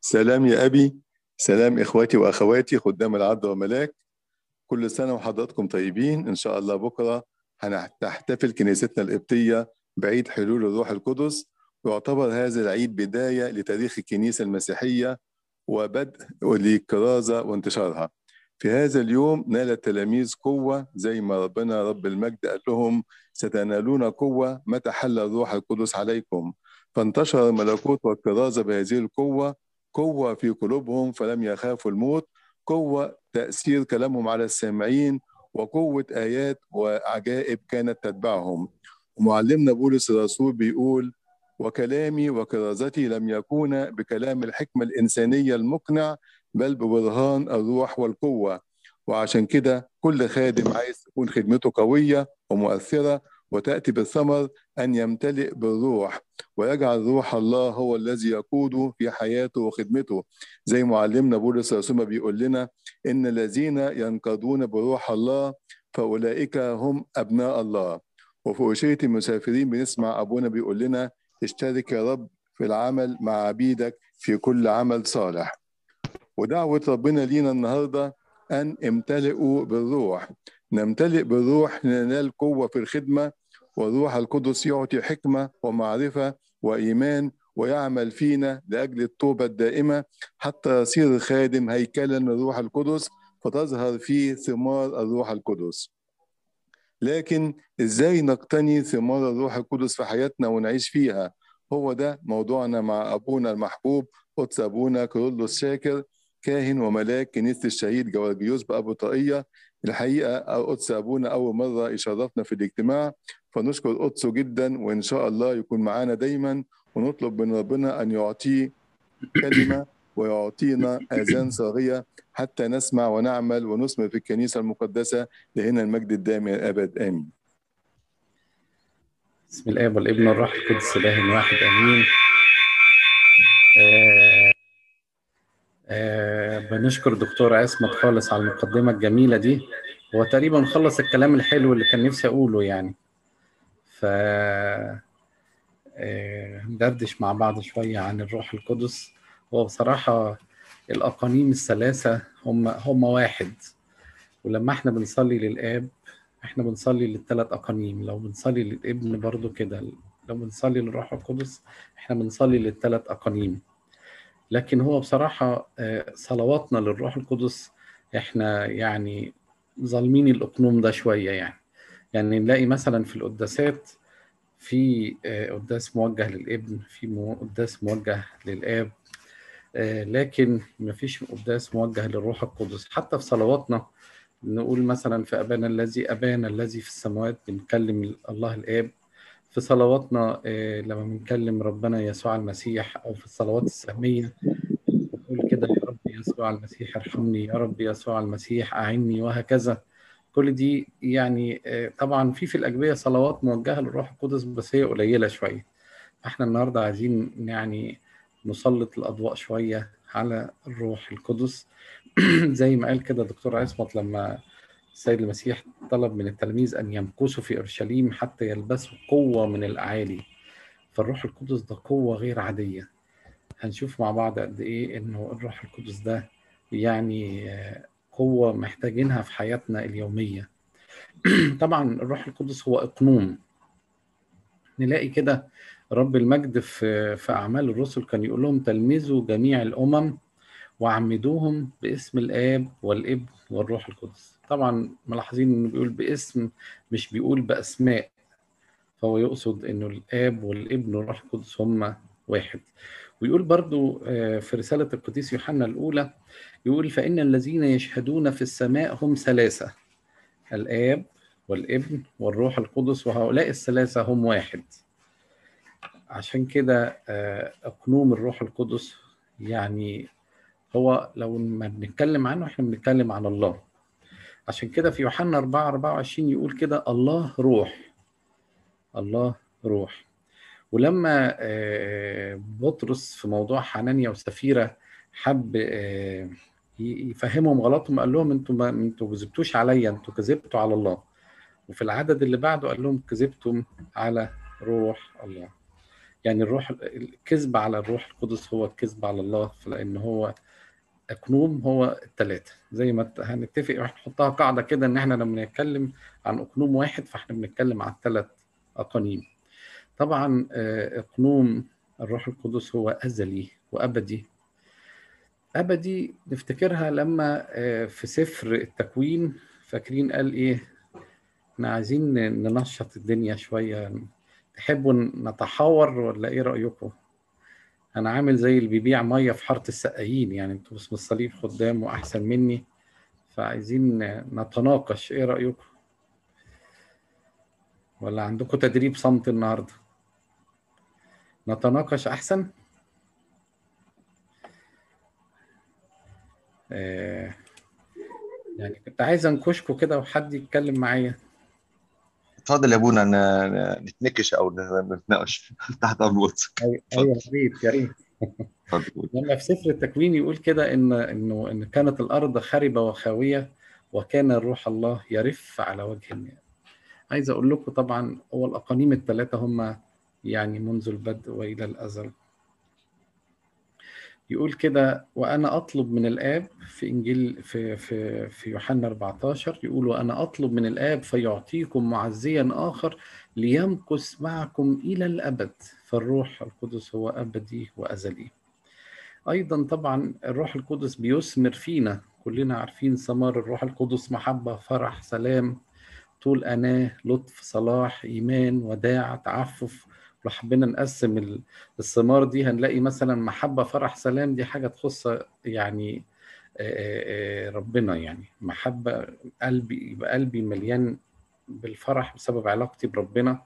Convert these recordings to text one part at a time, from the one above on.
سلام يا أبي سلام إخواتي وأخواتي خدام العبد وملاك كل سنة وحضراتكم طيبين. إن شاء الله بكرة هنحتفل كنيستنا القبطية بعيد حلول الروح القدس. ويعتبر هذا العيد بداية لتاريخ الكنيسة المسيحية وبدء للكرازة وانتشارها. في هذا اليوم نال التلاميذ قوة زي ما ربنا رب المجد قال لهم ستنالون قوة متى حل الروح القدس عليكم. فانتشر الملكوت والكرازة بهذه القوة قوة في قلوبهم فلم يخافوا الموت قوة تأثير كلامهم على السامعين وقوة آيات وعجائب كانت تتبعهم. ومعلمنا بولس الرسول بيقول وكلامي وكرازتي لم يكون بكلام الحكمة الإنسانية المقنع بل ببرهان الروح والقوة. وعشان كده كل خادم عايز تكون خدمته قوية ومؤثرة وتأتي بالثمر أن يمتلئ بالروح. ويجعل روح الله هو الذي يقوده في حياته وخدمته. زي معلمنا بولس الرسول بيقول لنا إن الذين ينقضون بروح الله فأولئك هم أبناء الله. وفي أشية المسافرين بنسمع أبونا بيقول لنا اشترك يا رب في العمل مع عبيدك في كل عمل صالح. ودعوة ربنا لينا النهاردة أن امتلئوا بالروح. نمتلئ بالروح لننال قوة في الخدمة والروح القدس يعطي حكمة ومعرفة وإيمان ويعمل فينا لأجل التوبة الدائمة. حتى يصير خادم هيكلا للروح القدس فتظهر فيه ثمار الروح القدس. لكن إزاي نقتني ثمار الروح القدس في حياتنا ونعيش فيها؟ هو ده موضوعنا مع أبونا المحبوب قدس أبونا كيرلس شاكر كاهن وملاك كنيسة الشهيد جوارجيوس بأبو طاقيه الحقيقة قدس أبونا أول مرة يشرفنا في الاجتماع. فنشكر قدسه جدا وإن شاء الله يكون معانا دايما ونطلب من ربنا أن يعطيه كلمة ويعطينا آذان صاغية حتى نسمع ونعمل ونثمر في الكنيسة المقدسة لهنا المجد الدائم الأبد آمين. بسم الاب والابن والروح القدس إله واحد آمين. آه آه بنشكر دكتور عصمت خالص على المقدمة الجميلة دي هو تقريبا خلص الكلام الحلو اللي كان نفسي أقوله يعني. ف آه ندردش مع بعض شوية عن الروح القدس. هو بصراحة الأقانيم الثلاثة هم هم واحد. ولما إحنا بنصلي للآب إحنا بنصلي للثلاث أقانيم. لو بنصلي للابن برضو كده لو بنصلي للروح القدس إحنا بنصلي للثلاث أقانيم. لكن هو بصراحة صلواتنا للروح القدس إحنا يعني ظالمين الأقنوم ده شوية يعني. يعني نلاقي مثلا في القداسات في قداس موجه للابن في قداس موجه للآب لكن مفيش قداس موجه للروح القدس. حتى في صلواتنا نقول مثلا في أبانا الذي أبانا الذي في السماوات بنكلم الله الآب. في صلواتنا لما بنكلم ربنا يسوع المسيح أو في الصلوات السهمية نقول كده يا رب يسوع المسيح ارحمني يا رب يسوع المسيح أعني وهكذا. كل دي يعني طبعا في في الأجبية صلوات موجهة للروح القدس بس هي قليلة شوية. إحنا النهاردة عايزين يعني نسلط الأضواء شوية على الروح القدس. زي ما قال كده دكتور عصمت لما السيد المسيح طلب من التلاميذ أن يمكثوا في أورشليم حتى يلبسوا قوة من الأعالي. فالروح القدس ده قوة غير عادية. هنشوف مع بعض قد إيه إنه الروح القدس ده يعني قوة محتاجينها في حياتنا اليومية. طبعا الروح القدس هو إقنوم. نلاقي كده رب المجد في في أعمال الرسل كان يقول لهم تلمذوا جميع الأمم وعمدوهم باسم الآب والابن والروح القدس. طبعا ملاحظين إنه بيقول باسم مش بيقول بأسماء. فهو يقصد إنه الآب والابن والروح القدس هم واحد. ويقول برضو في رسالة القديس يوحنا الأولى يقول فإن الذين يشهدون في السماء هم ثلاثة الآب والابن والروح القدس وهؤلاء الثلاثة هم واحد. عشان كده أقنوم الروح القدس يعني هو لو ما بنتكلم عنه إحنا بنتكلم عن الله. عشان كده في يوحنا 4 24 يقول كده الله روح الله روح. ولما بطرس في موضوع حنانيا وسفيرة حب يفهمهم غلطهم قال لهم أنتوا ما أنتوا كذبتوش عليا أنتوا كذبتوا على الله. وفي العدد اللي بعده قال لهم كذبتم على روح الله. يعني الروح الكذب على الروح القدس هو الكذب على الله لأن هو اقنوم هو الثلاثه زي ما هنتفق ونحطها قاعدة كده إن إحنا لما نتكلم عن اقنوم واحد فإحنا بنتكلم عن ثلاث أقانيم. طبعا اقنوم الروح القدس هو أزلي وأبدي. أبدي نفتكرها لما في سفر التكوين فاكرين قال إيه؟ إحنا عايزين ننشط الدنيا شوية. تحبوا نتحاور ولا إيه رأيكم؟ أنا عامل زي اللي بيبيع مية في حارة السقايين يعني أنتوا باسم الصليب خدام وأحسن مني فعايزين نتناقش. إيه رأيكم؟ ولا عندكم تدريب صمت النهارده؟ نتناقش أحسن. آه يعني كنت عايز أنكشكوا كده وحد يتكلم معايا. اتفضل يا ابونا نتنكش أو نتناقش تحت أمر أيوه يا ريت يا ريت. لما في سفر التكوين يقول كده إن إنه إن كانت الأرض خربه وخاوية وكان روح الله يرف على وجه الماء عايز أقول لكم طبعا هو الاقانيم الثلاثه هم يعني منذ البدء وإلى الأزل. يقول كده وأنا أطلب من الآب في إنجيل في في في يوحنا 14 يقول وأنا أطلب من الآب فيعطيكم معزيا آخر ليمكث معكم إلى الأبد فالروح القدس هو أبدي وأزلي. أيضا طبعا الروح القدس بيثمر فينا كلنا عارفين ثمار الروح القدس محبة فرح سلام طول أناه لطف صلاح إيمان وداع تعفف لو حبينا نقسم الثمار دي هنلاقي مثلا محبة فرح سلام دي حاجة تخص يعني ربنا يعني. محبة قلبي يبقى قلبي مليان بالفرح بسبب علاقتي بربنا.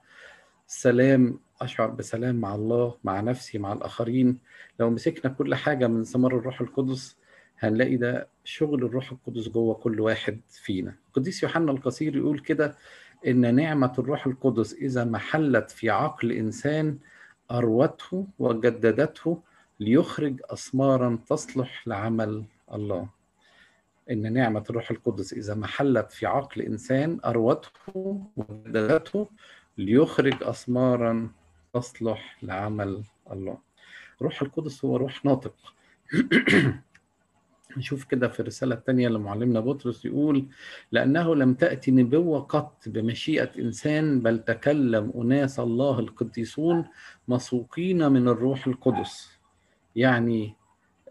سلام أشعر بسلام مع الله مع نفسي مع الآخرين. لو مسكنا كل حاجة من ثمار الروح القدس هنلاقي ده شغل الروح القدس جوه كل واحد فينا. القديس يوحنا القصير يقول كده إن نعمة الروح القدس إذا محلت في عقل إنسان أروته وجددته ليخرج اثمارا تصلح لعمل الله. إن نعمة الروح القدس إذا محلت في عقل إنسان أروته وجددته ليخرج اثمارا تصلح لعمل الله. روح القدس هو روح ناطق. نشوف كده في الرسالة الثانية لمعلمنا بطرس يقول لأنه لم تأتي نبوة قط بمشيئة إنسان بل تكلم أناس الله القديسون مسوقين من الروح القدس. يعني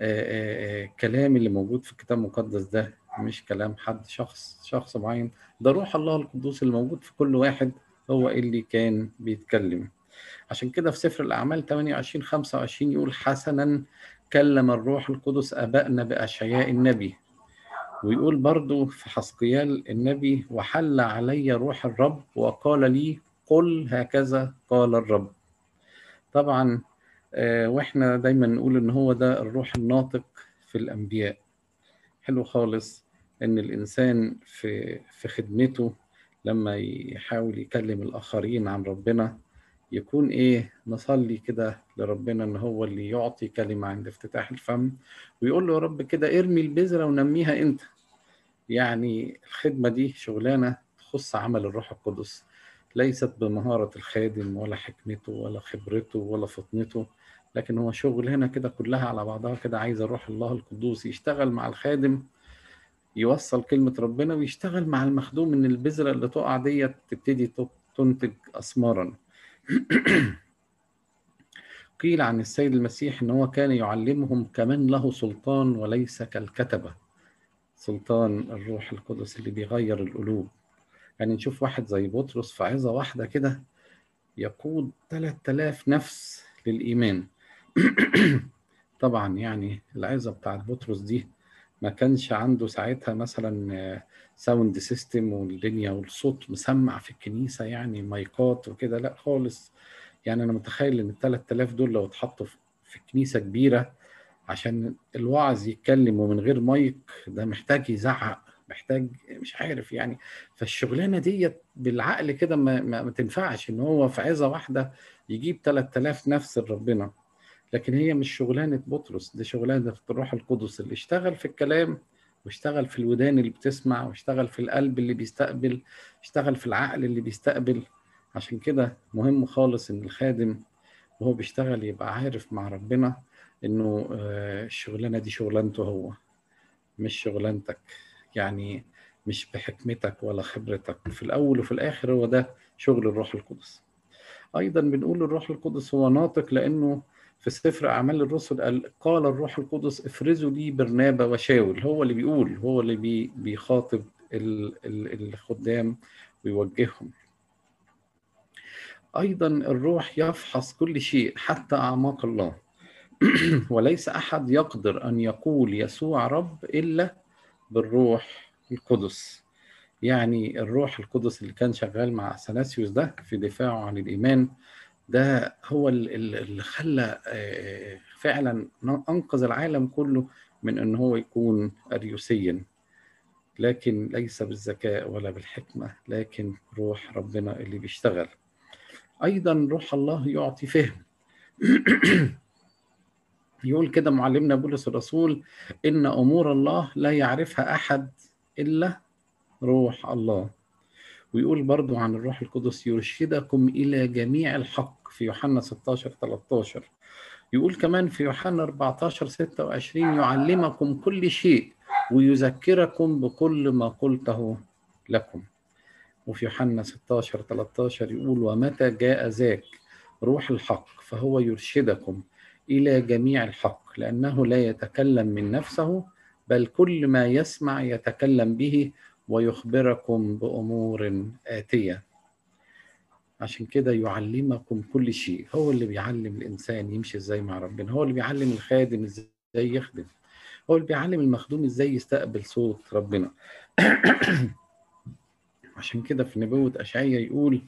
آآ آآ كلام اللي موجود في الكتاب المقدس ده مش كلام حد شخص شخص معين. ده روح الله القدوس اللي موجود في كل واحد هو اللي كان بيتكلم. عشان كده في سفر الأعمال 28 25 يقول حسنا كلم الروح القدس أبائنا بأشعياء النبي. ويقول برضو في حسقيال النبي وحل علي روح الرب وقال لي قل هكذا قال الرب. طبعا آه وإحنا دايما نقول إن هو ده الروح الناطق في الأنبياء. حلو خالص إن الإنسان في في خدمته لما يحاول يكلم الآخرين عن ربنا يكون إيه نصلي كده لربنا إن هو اللي يعطي كلمة عند افتتاح الفم ويقول له يا رب كده ارمي البذرة ونميها انت يعني الخدمة دي شغلانة تخص عمل الروح القدس ليست بمهارة الخادم ولا حكمته ولا خبرته ولا فطنته لكن هو شغل هنا كده كلها على بعضها كده عايزه روح الله القدوس يشتغل مع الخادم يوصل كلمة ربنا ويشتغل مع المخدوم إن البذرة اللي تقع ديت تبتدي تنتج اثمارا قيل عن السيد المسيح إن هو كان يعلمهم كمن له سلطان وليس كالكتبة. سلطان الروح القدس اللي بيغير القلوب. يعني نشوف واحد زي بطرس في عظة واحدة كده يقود 3000 نفس للإيمان. طبعا يعني العظة بتاعت بطرس دي ما كانش عنده ساعتها مثلا sound system والدنيا والصوت مسمع في الكنيسة يعني مايكات وكده لا خالص. يعني أنا متخيل إن ال 3000 دول لو اتحطوا في كنيسة كبيرة عشان الوعظ يتكلم ومن غير مايك ده محتاج يزعق محتاج مش عارف يعني. فالشغلانة ديت بالعقل كده ما, ما, تنفعش إن هو في عظة واحدة يجيب 3000 نفس لربنا. لكن هي مش شغلانة بطرس دي شغلانة الروح القدس اللي اشتغل في الكلام واشتغل في الودان اللي بتسمع واشتغل في القلب اللي بيستقبل اشتغل في العقل اللي بيستقبل. عشان كده مهم خالص إن الخادم وهو بيشتغل يبقى عارف مع ربنا إنه الشغلانة دي شغلانته هو مش شغلانتك. يعني مش بحكمتك ولا خبرتك. في الأول وفي الآخر هو ده شغل الروح القدس. أيضا بنقول الروح القدس هو ناطق لأنه في سفر أعمال الرسل قال قال الروح القدس افرزوا لي برنابا وشاول. هو اللي بيقول هو اللي بي بيخاطب الخدام ويوجههم. أيضا الروح يفحص كل شيء حتى أعماق الله. وليس أحد يقدر أن يقول يسوع رب إلا بالروح القدس. يعني الروح القدس اللي كان شغال مع أثناسيوس ده في دفاعه عن الإيمان ده هو اللي خلى فعلا أنقذ العالم كله من إن هو يكون اريوسيا. لكن ليس بالذكاء ولا بالحكمة لكن روح ربنا اللي بيشتغل. أيضا روح الله يعطي فهم. يقول كده معلمنا بولس الرسول إن أمور الله لا يعرفها أحد إلا روح الله. ويقول برضو عن الروح القدس يرشدكم إلى جميع الحق. في يوحنا 16 13 يقول كمان في يوحنا 14 26 يعلمكم كل شيء ويذكركم بكل ما قلته لكم. وفي يوحنا 16 13 يقول ومتى جاء ذاك روح الحق فهو يرشدكم إلى جميع الحق لأنه لا يتكلم من نفسه بل كل ما يسمع يتكلم به ويخبركم بأمور آتية. عشان كده يعلمكم كل شيء. هو اللي بيعلم الإنسان يمشي إزاي مع ربنا. هو اللي بيعلم الخادم إزاي يخدم. هو اللي بيعلم المخدوم إزاي يستقبل صوت ربنا. عشان كده في نبوة أشعية يقول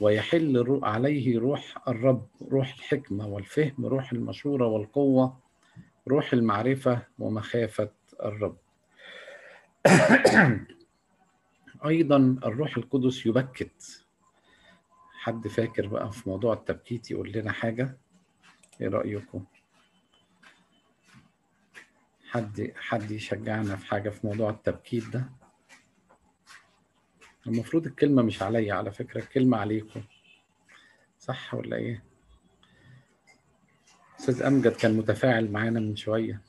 ويحل عليه روح الرب روح الحكمة والفهم روح المشورة والقوة روح المعرفة ومخافة الرب. أيضا الروح القدس يبكت. حد فاكر بقى في موضوع التبكيت يقول لنا حاجة؟ إيه رأيكم؟ حد حد يشجعنا في حاجة في موضوع التبكيت ده؟ المفروض الكلمة مش عليا على فكرة الكلمة عليكم. صح ولا إيه؟ أستاذ أمجد كان متفاعل معانا من شوية.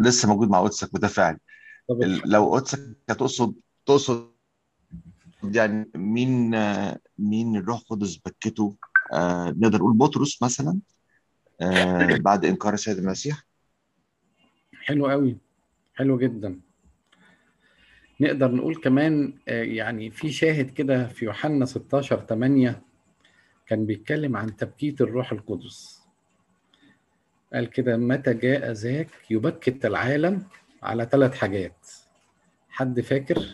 لسه موجود مع قدسك متفاعل. لو قدسك هتقصد تقصد يعني مين مين الروح القدس بكته؟ آه نقدر نقول بطرس مثلا آه بعد إنكار السيد المسيح. حلو قوي حلو جدا. نقدر نقول كمان يعني في شاهد كده في يوحنا 16 8 كان بيتكلم عن تبكيت الروح القدس. قال كده متى جاء ذاك يبكت العالم على ثلاث حاجات. حد فاكر؟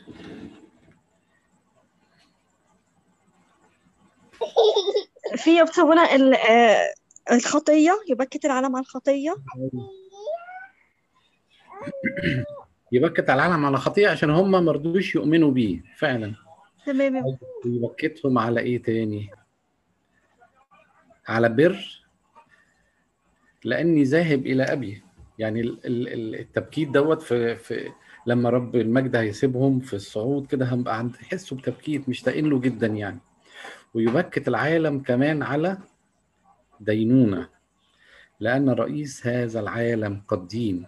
في يبتغون الخطية يبكت العالم على الخطية. يبكت العالم على خطيئة عشان هم ما رضوش يؤمنوا بيه فعلا. تمام. يبكتهم على إيه تاني؟ على بر لأني ذاهب إلى أبي. يعني التبكيت دوت في في لما رب المجد هيسيبهم في الصعود كده هنبقى عند تحسوا بتبكيت مشتاقين له جدا يعني. ويبكت العالم كمان على دينونة لأن رئيس هذا العالم قد دين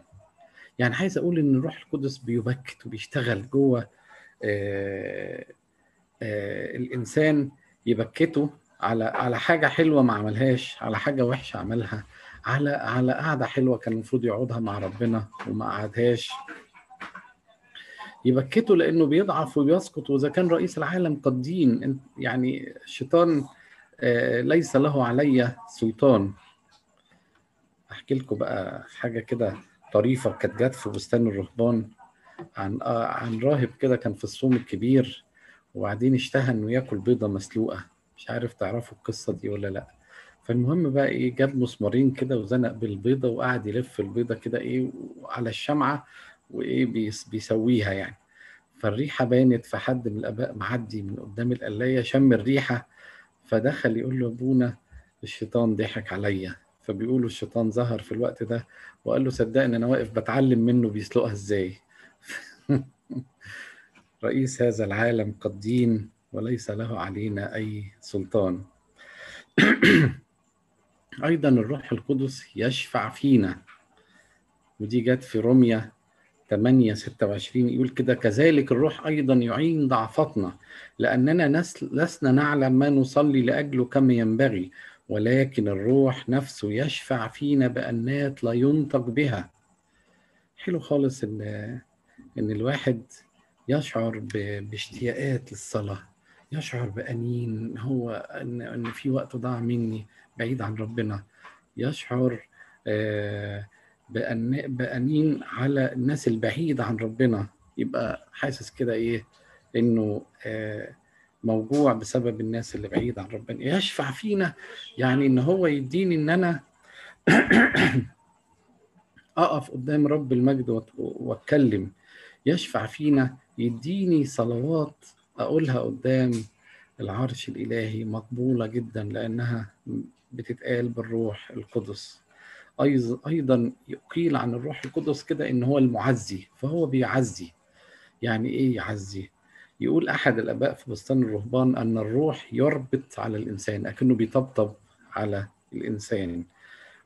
يعني عايز أقول إن الروح القدس بيبكت وبيشتغل جوه آه آه الإنسان يبكته على على حاجة حلوة ما عملهاش على حاجة وحشة عملها على على قعدة حلوة كان المفروض يقعدها مع ربنا وما قعدهاش. يبكته لأنه بيضعف وبيسقط وإذا كان رئيس العالم قد دين يعني الشيطان ليس له علي سلطان. أحكي لكم بقى حاجة كده طريفة كانت جت في بستان الرهبان عن عن راهب كده كان في الصوم الكبير وبعدين اشتهى إنه يأكل بيضة مسلوقة. مش عارف تعرفوا القصة دي ولا لأ. فالمهم بقى إيه جاب مسمارين كده وزنق بالبيضة وقعد يلف البيضة كده إيه على الشمعة وإيه بيسويها يعني. فالريحة بانت فحد من الأباء معدي من قدام القلاية شم الريحة فدخل يقول له أبونا الشيطان ضحك عليا. فبيقولوا الشيطان ظهر في الوقت ده وقال له صدقني أنا واقف بتعلم منه بيسلقها إزاي؟ رئيس هذا العالم قد دين وليس له علينا أي سلطان. أيضا الروح القدس يشفع فينا. ودي جت في روميا 8 26 يقول كده كذلك الروح أيضا يعين ضعفتنا لأننا لسنا نعلم ما نصلي لأجله كما ينبغي ولكن الروح نفسه يشفع فينا بأنات لا ينطق بها. حلو خالص إن إن الواحد يشعر باشتياقات للصلاة يشعر بأنين هو إن إن في وقت ضاع مني بعيد عن ربنا يشعر آه، بأن بأنين على الناس البعيدة عن ربنا. يبقى حاسس كده إيه؟ إنه آه، موجوع بسبب الناس اللي بعيدة عن ربنا. يشفع فينا يعني إن هو يديني إن أنا أقف قدام رب المجد وأت- وأتكلم. يشفع فينا يديني صلوات أقولها قدام العرش الإلهي مقبولة جدا لأنها بتتقال بالروح القدس. أيضا يقيل عن الروح القدس كده إن هو المعزي فهو بيعزي. يعني إيه يعزي؟ يقول أحد الآباء في بستان الرهبان أن الروح يربط على الإنسان أكنه بيطبطب على الإنسان.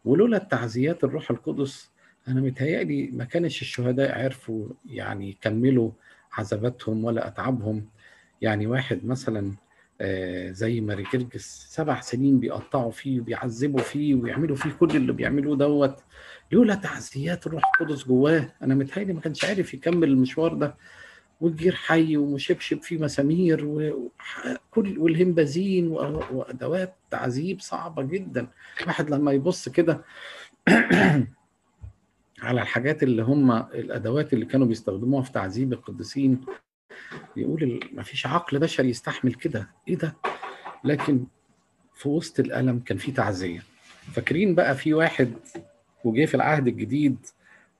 ولولا التعزيات الروح القدس أنا متهيألي ما كانش الشهداء عرفوا يعني يكملوا عذاباتهم ولا أتعابهم. يعني واحد مثلا زي ماري جرجس سبع سنين بيقطعوا فيه وبيعذبوا فيه ويعملوا فيه كل اللي بيعملوه دوت. لولا تعزيات الروح القدس جواه أنا متهيألي ما كانش عارف يكمل المشوار ده. والجير حي ومشبشب فيه مسامير وكل والهمبازين وأدوات تعذيب صعبة جدا. الواحد لما يبص كده على الحاجات اللي هم الأدوات اللي كانوا بيستخدموها في تعذيب القديسين يقول ما فيش عقل بشري يستحمل كده. إيه ده؟ لكن في وسط الألم كان في تعزية. فاكرين بقى في واحد وجه في العهد الجديد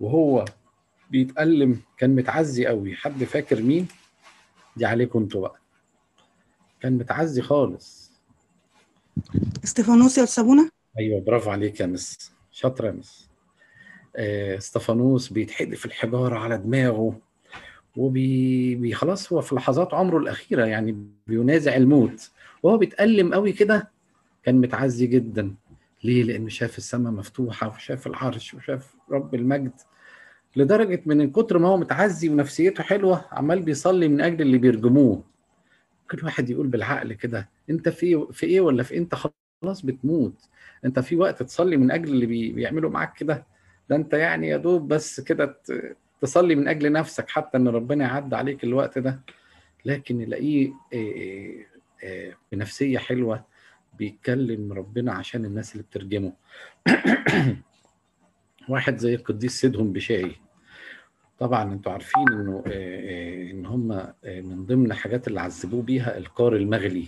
وهو بيتألم كان متعزي قوي. حد فاكر مين؟ دي عليكم أنتوا بقى. كان متعزي خالص. استفانوس يا سابونا؟ أيوه برافو عليك يا مس. شاطرة يا مس. آه، استفانوس بيتحدف الحجارة على دماغه. وبي بي- خلاص هو في لحظات عمره الأخيرة يعني بينازع الموت. وهو بيتألم قوي كده كان متعزي جدا. ليه؟ لأنه شاف السماء مفتوحة وشاف العرش وشاف رب المجد. لدرجة من كتر ما هو متعزي ونفسيته حلوة عمال بيصلي من أجل اللي بيرجموه. كل واحد يقول بالعقل كده أنت في في إيه ولا في إيه؟ أنت خلاص بتموت. أنت في وقت تصلي من أجل اللي بي بيعملوا معاك كده. ده أنت يعني يا دوب بس كده تصلي من أجل نفسك حتى إن ربنا يعدي عليك الوقت ده. لكن يلاقيه آه، آه، بنفسية حلوة بيتكلم ربنا عشان الناس اللي بترجمه. واحد زي القديس سيدهم بشاي. طبعا أنتوا عارفين إنه آه، آه، إن هم آه، من ضمن الحاجات اللي عذبوه بيها القار المغلي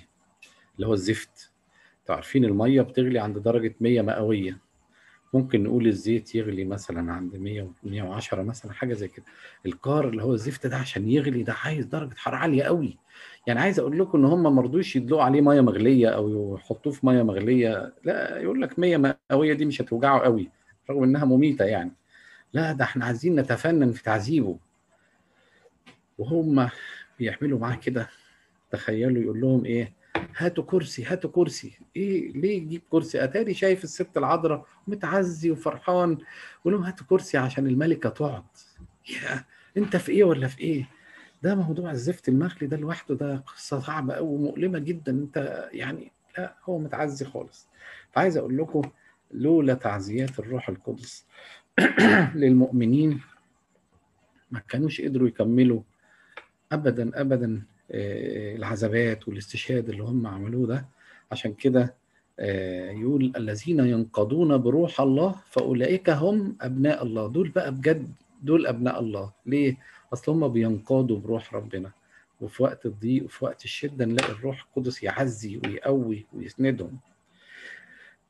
اللي هو الزفت. أنتوا عارفين المية بتغلي عند درجة 100 مئوية. ممكن نقول الزيت يغلي مثلا عند 100 110 مثلا حاجة زي كده. القار اللي هو الزفت ده عشان يغلي ده عايز درجة حرارة عالية قوي. يعني عايز أقول لكم إن هم ما رضوش يدلقوا عليه مية مغلية أو يحطوه في مية مغلية. لا يقول لك 100 مئوية دي مش هتوجعه قوي رغم إنها مميتة يعني. لا ده إحنا عايزين نتفنن في تعذيبه. وهم بيعملوا معاه كده تخيلوا يقول لهم إيه؟ هاتوا كرسي هاتوا كرسي. إيه ليه يجيب كرسي؟ أتاري شايف الست العذراء متعزي وفرحان. يقول لهم هاتوا كرسي عشان الملكة تقعد. يا أنت في إيه ولا في إيه؟ ده موضوع الزفت المخلي ده لوحده ده قصة صعبة قوي ومؤلمة جدا. أنت يعني لا هو متعزي خالص. فعايز أقول لكم لولا تعزيات الروح القدس للمؤمنين ما كانوش قدروا يكملوا ابدا ابدا. آه، العذابات والاستشهاد اللي هم عملوه ده. عشان كده آه، يقول الذين ينقضون بروح الله فأولئك هم أبناء الله. دول بقى بجد دول أبناء الله. ليه؟ أصل هم بينقادوا بروح ربنا. وفي وقت الضيق وفي وقت الشدة نلاقي الروح القدس يعزي ويقوي ويسندهم.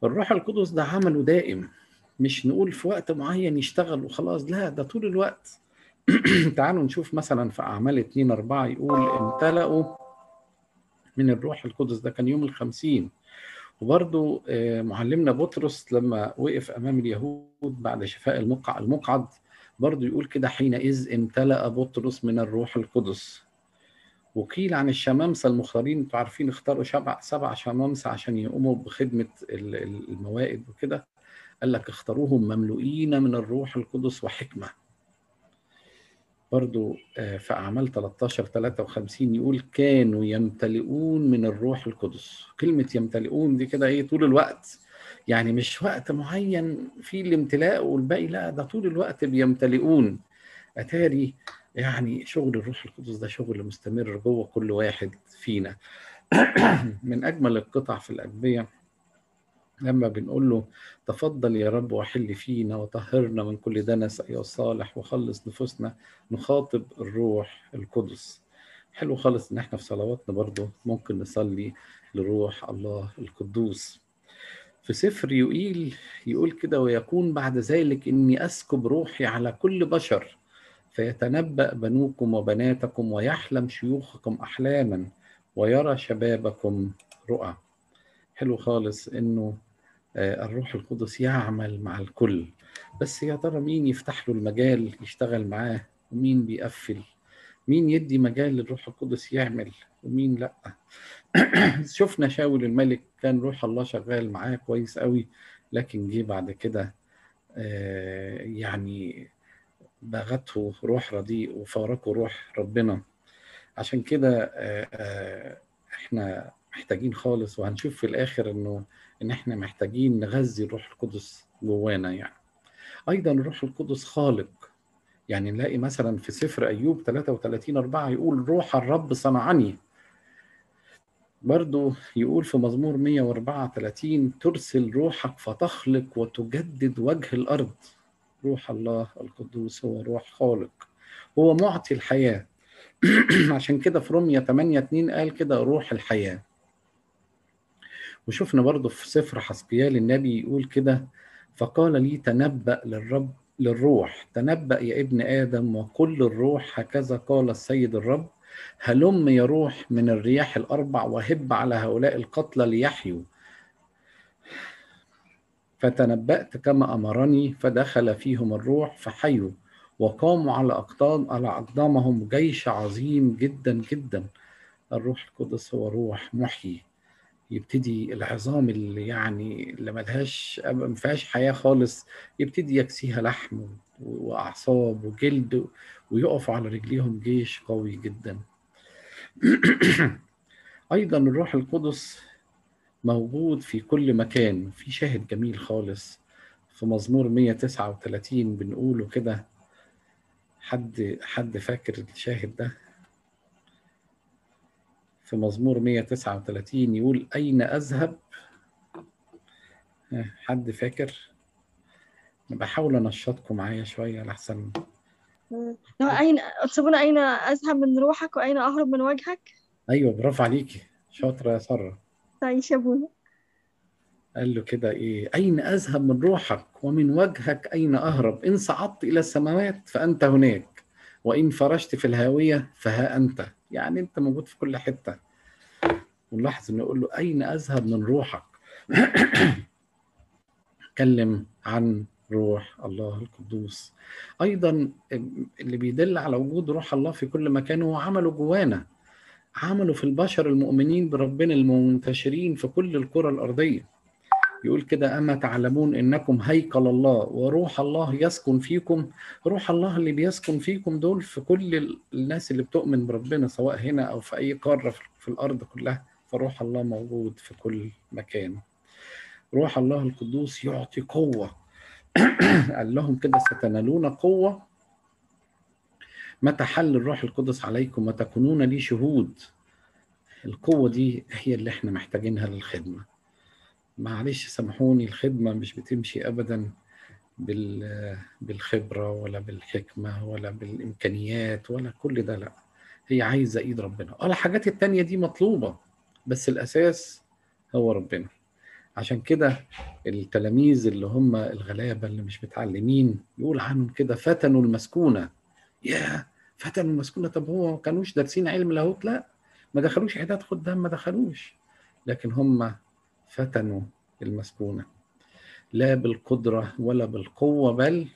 الروح القدس ده عمله دائم. مش نقول في وقت معين يشتغل وخلاص. لا ده طول الوقت. تعالوا نشوف مثلا في أعمال 2 4 يقول امتلأوا من الروح القدس. ده كان يوم الخمسين. وبرضو آه، معلمنا بطرس لما وقف أمام اليهود بعد شفاء المقع المقعد برضو يقول كده حينئذ امتلأ بطرس من الروح القدس. وقيل عن الشمامسة المختارين أنتوا عارفين اختاروا سبع سبع شمامسة عشان يقوموا بخدمة ال- ال- الموائد وكده. قال لك اختاروهم مملوئين من الروح القدس وحكمة. برضو آه، في أعمال 13 53 يقول كانوا يمتلئون من الروح القدس. كلمة يمتلئون دي كده إيه؟ طول الوقت. يعني مش وقت معين في الامتلاء والباقي لا ده طول الوقت بيمتلئون. أتاري يعني شغل الروح القدس ده شغل مستمر جوه كل واحد فينا. من أجمل القطع في الأدبية لما بنقول له تفضل يا رب وحل فينا وطهرنا من كل دنس أيها الصالح وخلص نفوسنا نخاطب الروح القدس. حلو خالص إن إحنا في صلواتنا برضو ممكن نصلي لروح الله القدوس. في سفر يقيل يقول كده ويكون بعد ذلك إني أسكب روحي على كل بشر فيتنبأ بنوكم وبناتكم ويحلم شيوخكم أحلاما ويرى شبابكم رؤى. حلو خالص إنه الروح القدس يعمل مع الكل. بس يا ترى مين يفتح له المجال يشتغل معاه؟ ومين بيقفل؟ مين يدي مجال للروح القدس يعمل؟ ومين لأ؟ شفنا شاول الملك كان روح الله شغال معاه كويس قوي لكن جه بعد كده آه، يعني بغته روح رديء وفارقه روح ربنا. عشان كده آه، آه، إحنا محتاجين خالص وهنشوف في الآخر إنه إن إحنا محتاجين نغذي الروح القدس جوانا يعني. أيضا الروح القدس خالق. يعني نلاقي مثلا في سفر أيوب 33 4 يقول روح الرب صنعني. برضو يقول في مزمور 134 ترسل روحك فتخلق وتجدد وجه الأرض. روح الله القدوس هو روح خالق. هو معطي الحياة. عشان كده في رومية 8 2 قال كده روح الحياة. وشفنا برضو في سفر حسقيال النبي يقول كده فقال لي تنبأ للرب للروح تنبأ يا ابن آدم وقل الروح هكذا قال السيد الرب هلم يا روح من الرياح الأربع وهب على هؤلاء القتلى ليحيوا. فتنبأت كما أمرني فدخل فيهم الروح فحيوا وقاموا على أقدام على أقدامهم جيش عظيم جدا جدا. الروح القدس هو روح محيي. يبتدي العظام اللي يعني اللي ملهاش ما فيهاش حياة خالص يبتدي يكسيها لحم وأعصاب وجلد ويقف على رجليهم جيش قوي جدا. أيضا الروح القدس موجود في كل مكان في شاهد جميل خالص. في مزمور 139 بنقوله كده حد حد فاكر الشاهد ده؟ في مزمور 139 يقول أين أذهب؟ حد فاكر؟ بحاول أنشطكم معايا شوية لحسن. أين تسيبونا أين أذهب من روحك وأين أهرب من وجهك؟ أيوة برافو عليكي. شاطرة يا سارة. تعيش يا أبونا قال له كده إيه؟ أين أذهب من روحك ومن وجهك أين أهرب؟ إن صعدت إلى السماوات فأنت هناك وإن فرشت في الهاوية فها أنت. يعني أنت موجود في كل حتة. ونلاحظ إنه يقول له أين أذهب من روحك؟ اتكلم عن روح الله القدوس. أيضا اللي بيدل على وجود روح الله في كل مكان هو عمله جوانا. عمله في البشر المؤمنين بربنا المنتشرين في كل الكرة الأرضية. يقول كده أما تعلمون إنكم هيكل الله وروح الله يسكن فيكم روح الله اللي بيسكن فيكم دول في كل الناس اللي بتؤمن بربنا سواء هنا أو في أي قارة في الأرض كلها فروح الله موجود في كل مكان. روح الله القدوس يعطي قوة. قال لهم كده ستنالون قوة؟ متى حل الروح القدس عليكم وتكونون لي شهود؟ القوة دي هي اللي إحنا محتاجينها للخدمة. معلش سامحوني الخدمة مش بتمشي أبدا بالخبرة ولا بالحكمة ولا بالإمكانيات ولا كل ده لا. هي عايزة إيد ربنا. آه الحاجات التانية دي مطلوبة بس الأساس هو ربنا. عشان كده التلاميذ اللي هم الغلابة اللي مش متعلمين يقول عنهم كده فتنوا المسكونة. يا فتنوا المسكونة. طب هو ما كانوش دارسين علم لاهوت؟ لا. ما دخلوش عداد خدام ما دخلوش. لكن هم فتنوا المسكونة لا بالقدرة ولا بالقوة بل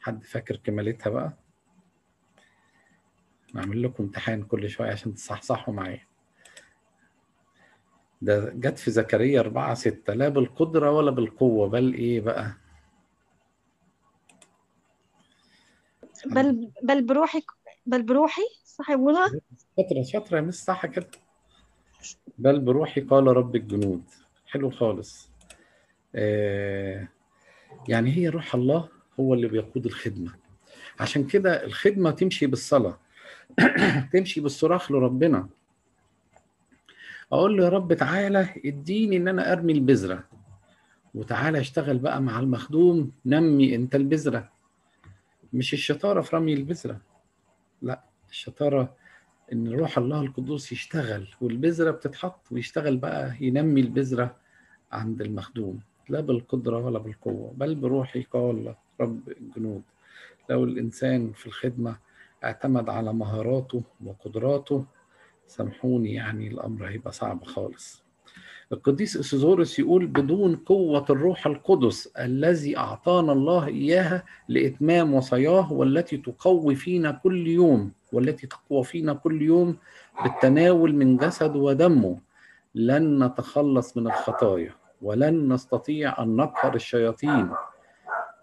حد فاكر كمالتها بقى؟ نعمل لكم امتحان كل شوية عشان تصحصحوا معايا. ده جت في زكريا أربعة ستة. لا بالقدرة ولا بالقوة بل إيه بقى؟ بل بل بروحي بل بروحي؟ صح يقولها شاطرة شاطرة يا مس صح كده. بل بروحي قال رب الجنود. حلو خالص. آه يعني هي روح الله هو اللي بيقود الخدمة. عشان كده الخدمة تمشي بالصلاة. تمشي بالصراخ لربنا. أقول له يا رب تعالى اديني إن أنا أرمي البذرة. وتعالى اشتغل بقى مع المخدوم نمي أنت البذرة. مش الشطارة في رمي البذرة. لا الشطارة إن روح الله القدوس يشتغل والبذرة بتتحط ويشتغل بقى ينمي البذرة عند المخدوم. لا بالقدرة ولا بالقوة بل بروحي قال رب الجنود. لو الإنسان في الخدمة اعتمد على مهاراته وقدراته سامحوني يعني الأمر هيبقى صعب خالص. القديس اسيزورس يقول بدون قوة الروح القدس الذي أعطانا الله إياها لإتمام وصاياه والتي تقوي فينا كل يوم. والتي تقوى فينا كل يوم بالتناول من جسد ودمه. لن نتخلص من الخطايا ولن نستطيع أن نقهر الشياطين.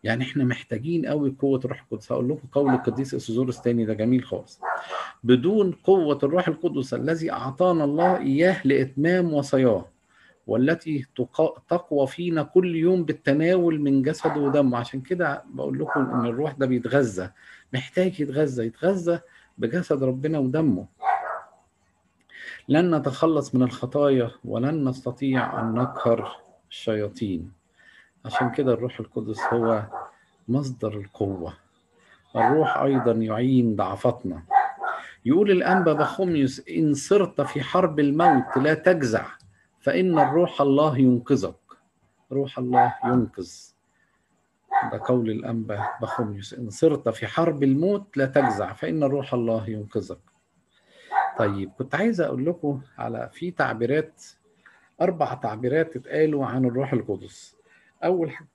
يعني إحنا محتاجين قوي قوة الروح القدس. هقول لكم قول القديس اسيزورس تاني ده جميل خالص. بدون قوة الروح القدس الذي أعطانا الله إياه لإتمام وصاياه والتي تقوى فينا كل يوم بالتناول من جسده ودمه. عشان كده بقول لكم إن الروح ده بيتغذى محتاج يتغذى. يتغذى بجسد ربنا ودمه. لن نتخلص من الخطايا ولن نستطيع أن نقهر الشياطين. عشان كده الروح القدس هو مصدر القوة. الروح أيضا يعين ضعفتنا يقول الأنبا بخوميوس إن صرت في حرب الموت لا تجزع فإن الروح الله ينقذك. روح الله ينقذ. ده قول الأنبا بخوميوس إن صرت في حرب الموت لا تجزع فإن روح الله ينقذك. طيب كنت عايز أقول لكم على في تعبيرات أربع تعبيرات اتقالوا عن الروح القدس. أول حاجة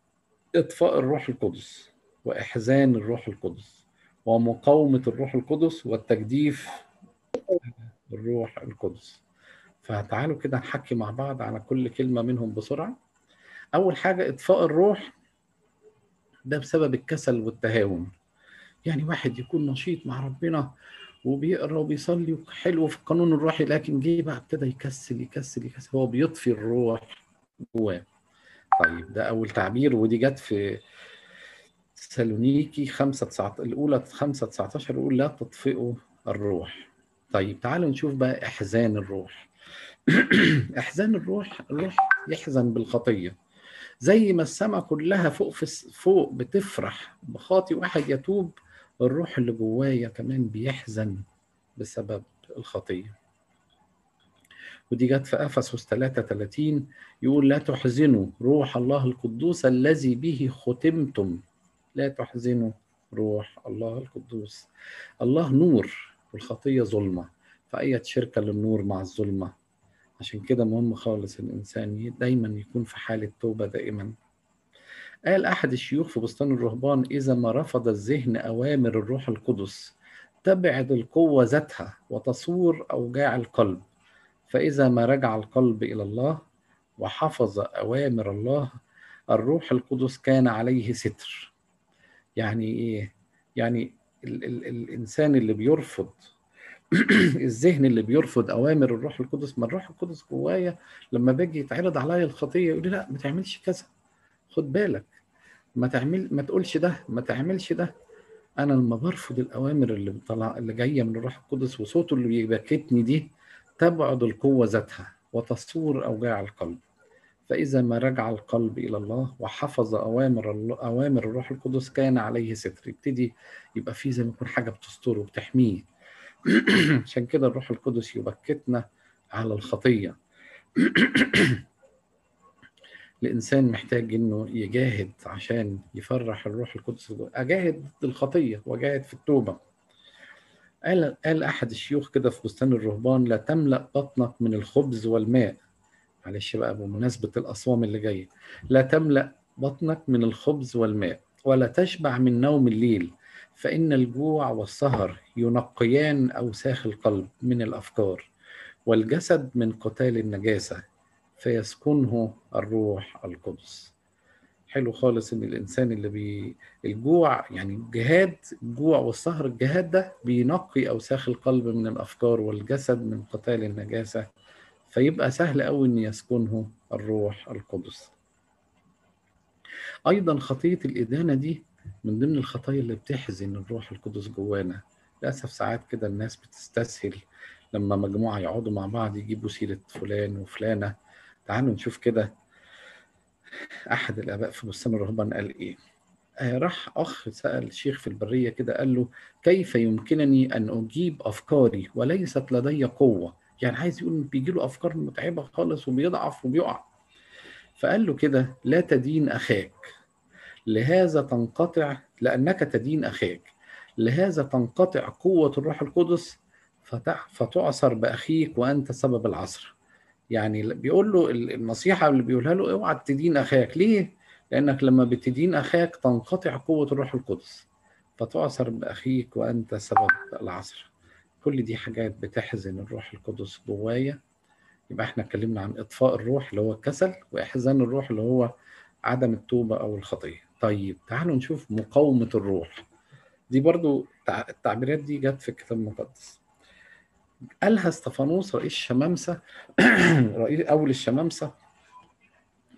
إطفاء الروح القدس وإحزان الروح القدس ومقاومة الروح القدس والتجديف الروح القدس. فتعالوا كده نحكي مع بعض على كل كلمة منهم بسرعة. أول حاجة إطفاء الروح ده بسبب الكسل والتهاون. يعني واحد يكون نشيط مع ربنا وبيقرأ وبيصلي حلو في القانون الروحي لكن جه بقى ابتدى يكسل يكسل يكسل. هو بيطفي الروح جواه. طيب ده أول تعبير ودي جت في سالونيكي 5 19 الأولى 5 19 يقول لا تطفئوا الروح. طيب تعالوا نشوف بقى إحزان الروح. إحزان الروح الروح يحزن بالخطية. زي ما السماء كلها فوق في فوق بتفرح بخاطي واحد يتوب الروح اللي جوايا كمان بيحزن بسبب الخطية. ودي جت في أفسس 33 يقول لا تحزنوا روح الله القدوس الذي به ختمتم. لا تحزنوا روح الله القدوس. الله نور والخطية ظلمة. فأية شركة للنور مع الظلمة؟ عشان كده مهم خالص الإنسان دايما يكون في حالة توبة دائما. قال أحد الشيوخ في بستان الرهبان إذا ما رفض الذهن أوامر الروح القدس تبعد القوة ذاتها وتصور أوجاع القلب. فإذا ما رجع القلب إلى الله وحفظ أوامر الله الروح القدس كان عليه ستر. يعني إيه؟ يعني ال ال الإنسان اللي بيرفض الذهن اللي بيرفض أوامر الروح القدس ما الروح القدس جوايا لما باجي يتعرض عليا الخطية يقول لي لا ما تعملش كذا. خد بالك. ما تعمل ما تقولش ده ما تعملش ده. أنا لما برفض الأوامر اللي بطلع اللي جاية من الروح القدس وصوته اللي بيبكتني دي تبعد القوة ذاتها وتصور أوجاع القلب. فإذا ما رجع القلب إلى الله وحفظ أوامر أوامر الروح القدس كان عليه ستر. يبتدي يبقى في زي ما يكون حاجة بتستره وبتحميه. عشان كده الروح القدس يبكتنا على الخطية. الإنسان محتاج إنه يجاهد عشان يفرح الروح القدس. أجاهد ضد الخطية وأجاهد في التوبة. قال قال أحد الشيوخ كده في بستان الرهبان لا تملأ بطنك من الخبز والماء. معلش بقى بمناسبة الأصوام اللي جاية. لا تملأ بطنك من الخبز والماء ولا تشبع من نوم الليل. فإن الجوع والسهر ينقيان أوساخ القلب من الأفكار والجسد من قتال النجاسة فيسكنه الروح القدس. حلو خالص إن الإنسان اللي بي الجوع يعني الجهاد الجوع والسهر الجهاد ده بينقي أوساخ القلب من الأفكار والجسد من قتال النجاسة فيبقى سهل قوي إن يسكنه الروح القدس. أيضا خطية الإدانة دي من ضمن الخطايا اللي بتحزن الروح القدس جوانا. للأسف ساعات كده الناس بتستسهل لما مجموعة يقعدوا مع بعض يجيبوا سيرة فلان وفلانة. تعالوا نشوف كده أحد الآباء في بستان الرهبان قال إيه. آه راح أخ سأل شيخ في البرية كده قال له كيف يمكنني أن أجيب أفكاري وليست لدي قوة؟ يعني عايز يقول بيجي له أفكار متعبة خالص وبيضعف وبيقع. فقال له كده لا تدين أخاك. لهذا تنقطع لأنك تدين اخاك لهذا تنقطع قوة الروح القدس فتعصر بأخيك وأنت سبب العصر. يعني بيقول له النصيحة اللي بيقولها له أوعى تدين اخاك ليه؟ لأنك لما بتدين اخاك تنقطع قوة الروح القدس. فتعصر بأخيك وأنت سبب العصر. كل دي حاجات بتحزن الروح القدس جوايا. يبقى إحنا اتكلمنا عن إطفاء الروح اللي هو الكسل وإحزان الروح اللي هو عدم التوبة أو الخطية. طيب تعالوا نشوف مقاومة الروح. دي برضو التعبيرات دي جت في الكتاب المقدس. قالها استفانوس رئيس الشمامسة رئيس أول الشمامسة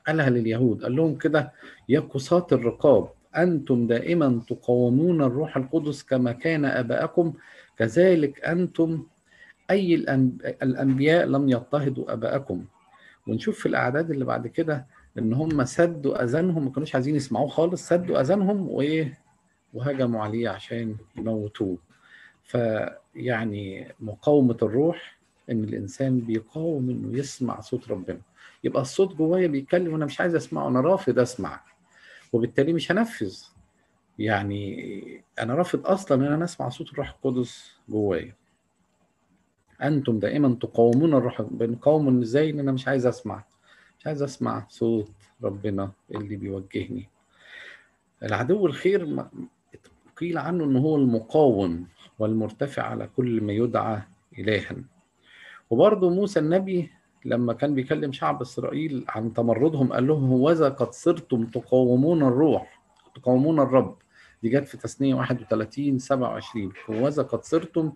قالها لليهود قال لهم كده يا قصاة الرقاب أنتم دائما تقاومون الروح القدس كما كان آباءكم كذلك أنتم أي الأنبياء لم يضطهدوا آباءكم. ونشوف في الأعداد اللي بعد كده إن هم سدوا أذانهم ما كانوش عايزين يسمعوه خالص سدوا أذانهم وإيه؟ وهجموا عليه عشان يموتوه. فيعني مقاومة الروح إن الإنسان بيقاوم إنه يسمع صوت ربنا. يبقى الصوت جوايا بيتكلم وأنا مش عايز أسمعه أنا رافض أسمع. وبالتالي مش هنفذ. يعني أنا رافض أصلا إن أنا أسمع صوت الروح القدس جوايا. أنتم دائما تقاومون الروح بنقاوم إزاي إن أنا مش عايز أسمع؟ مش عايز أسمع صوت ربنا اللي بيوجهني. العدو الخير قيل عنه إن هو المقاوم والمرتفع على كل ما يدعى إلها وبرضه موسى النبي لما كان بيكلم شعب إسرائيل عن تمردهم قال لهم هوذا قد صرتم تقاومون الروح تقاومون الرب. دي جت في تثنية 31 27 هوذا قد صرتم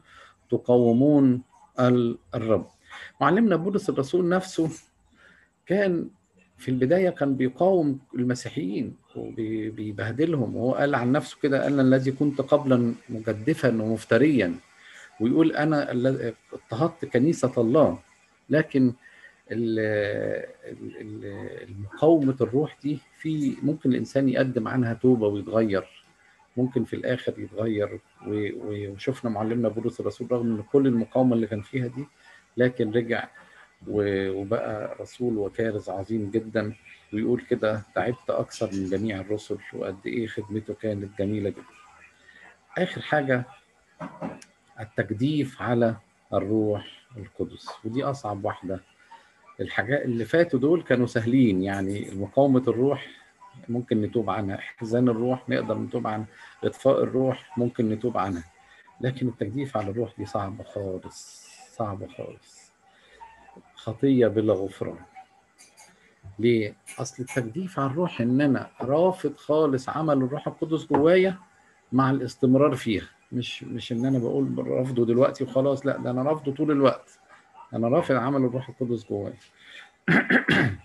تقاومون الرب. معلمنا بولس الرسول نفسه كان في البداية كان بيقاوم المسيحيين وبيبهدلهم. وهو قال عن نفسه كده أنا الذي كنت قبلا مجدفا ومفتريا. ويقول أنا اضطهدت كنيسة الله. لكن المقاومة الروح دي في ممكن الإنسان يقدم عنها توبة ويتغير. ممكن في الآخر يتغير. وشفنا معلمنا بولس الرسول رغم من كل المقاومة اللي كان فيها دي لكن رجع وبقى رسول وكارز عظيم جدا. ويقول كده تعبت أكثر من جميع الرسل وقد إيه خدمته كانت جميلة جدا. آخر حاجة التجديف على الروح القدس. ودي أصعب واحدة. الحاجات اللي فاتوا دول كانوا سهلين يعني مقاومة الروح ممكن نتوب عنها إحزان الروح نقدر نتوب عنها إطفاء الروح ممكن نتوب عنها. لكن التجديف على الروح دي صعبة خالص صعبة خالص. خطية بلا غفران. ليه؟ أصل التجديف على الروح إن أنا رافض خالص عمل الروح القدس جوايا مع الاستمرار فيها. مش مش إن أنا بقول رافضه دلوقتي وخلاص لا ده أنا رافضه طول الوقت. أنا رافض عمل الروح القدس جوايا.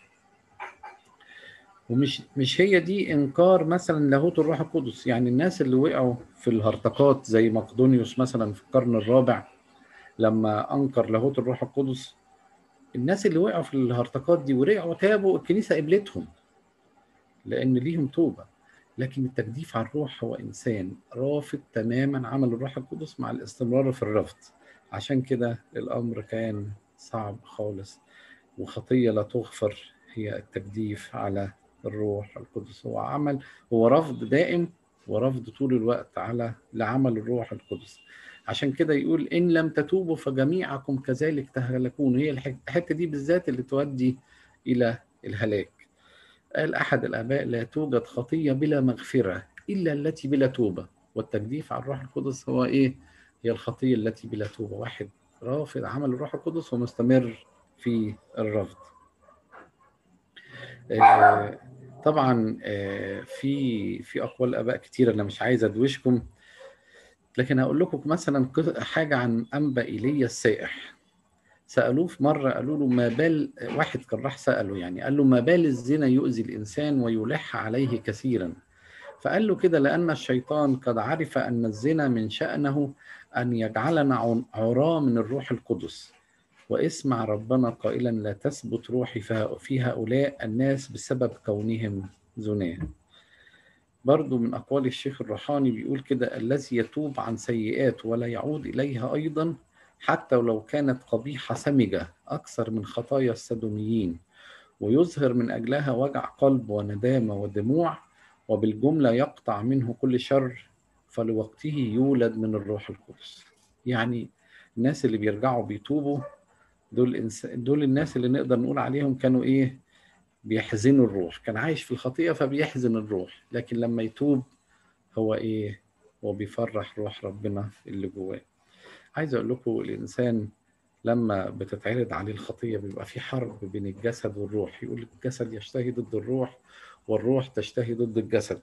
ومش مش هي دي إنكار مثلا لاهوت الروح القدس. يعني الناس اللي وقعوا في الهرطقات زي مقدونيوس مثلا في القرن الرابع لما أنكر لاهوت الروح القدس الناس اللي وقعوا في الهرطقات دي ورجعوا تابوا الكنيسة قبلتهم لأن ليهم توبة. لكن التجديف على الروح هو إنسان رافض تماما عمل الروح القدس مع الاستمرار في الرفض. عشان كده الأمر كان صعب خالص وخطية لا تغفر هي التجديف على الروح القدس. هو عمل هو رفض دائم ورفض طول الوقت على لعمل الروح القدس. عشان كده يقول إن لم تتوبوا فجميعكم كذلك تهلكون. هي الحتة دي بالذات اللي تؤدي إلى الهلاك. قال أحد الآباء لا توجد خطية بلا مغفرة إلا التي بلا توبة. والتجديف على الروح القدس هو إيه؟ هي الخطية التي بلا توبة. واحد رافض عمل الروح القدس ومستمر في الرفض. آه، طبعا آه، في في أقوال آباء كتير أنا مش عايز أدوشكم. لكن هقول لكم مثلا حاجة عن أنبأ ايليا السائح. سألوه في مرة قالوا له ما بال واحد كان راح سأله يعني قال له ما بال الزنا يؤذي الإنسان ويلح عليه كثيرا. فقال له كده لأن الشيطان قد عرف أن الزنا من شأنه أن يجعلنا عراة من الروح القدس. واسمع ربنا قائلا لا تثبت روحي في هؤلاء الناس بسبب كونهم زناة. برضو من أقوال الشيخ الروحاني بيقول كده الذي يتوب عن سيئات ولا يعود إليها أيضا حتى ولو كانت قبيحة سمجة أكثر من خطايا السدوميين ويظهر من أجلها وجع قلب وندامة ودموع وبالجملة يقطع منه كل شر فلوقته يولد من الروح القدس يعني الناس اللي بيرجعوا بيتوبوا دول. دول الناس اللي نقدر نقول عليهم كانوا إيه بيحزنوا الروح. كان عايش في الخطيئة فبيحزن الروح لكن لما يتوب هو إيه؟ هو بيفرح روح ربنا اللي جواه. عايز أقول لكم الإنسان لما بتتعرض عليه الخطية بيبقى في حرب بين الجسد والروح. يقول الجسد يشتهي ضد الروح والروح تشتهي ضد الجسد.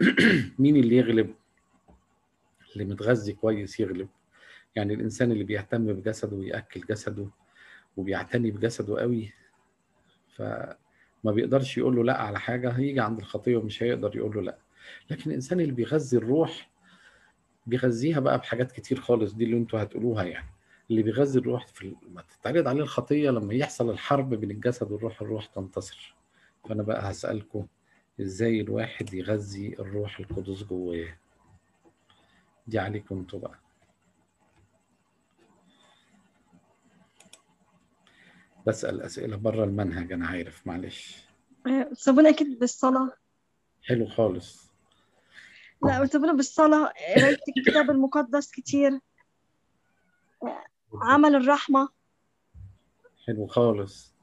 مين اللي يغلب؟ اللي متغذي كويس يغلب. يعني الإنسان اللي بيهتم بجسده ويأكل جسده وبيعتني بجسده قوي فما بيقدرش يقول له لا على حاجة هيجي عند الخطية ومش هيقدر يقول له لا. لكن الإنسان اللي بيغذي الروح بيغذيها بقى بحاجات كتير خالص دي اللي أنتوا هتقولوها يعني. اللي بيغذي الروح في ما تتعرض عليه الخطية لما يحصل الحرب بين الجسد والروح الروح تنتصر. فأنا بقى هسألكم إزاي الواحد يغذي الروح القدس جواه؟ دي عليكم أنتوا بقى. بسأل أسئلة بره المنهج أنا عارف معلش. بتسبونا أكيد بالصلاة. حلو خالص. لا بتسبونا بالصلاة. قراية الكتاب المقدس كتير. عمل الرحمة. حلو خالص.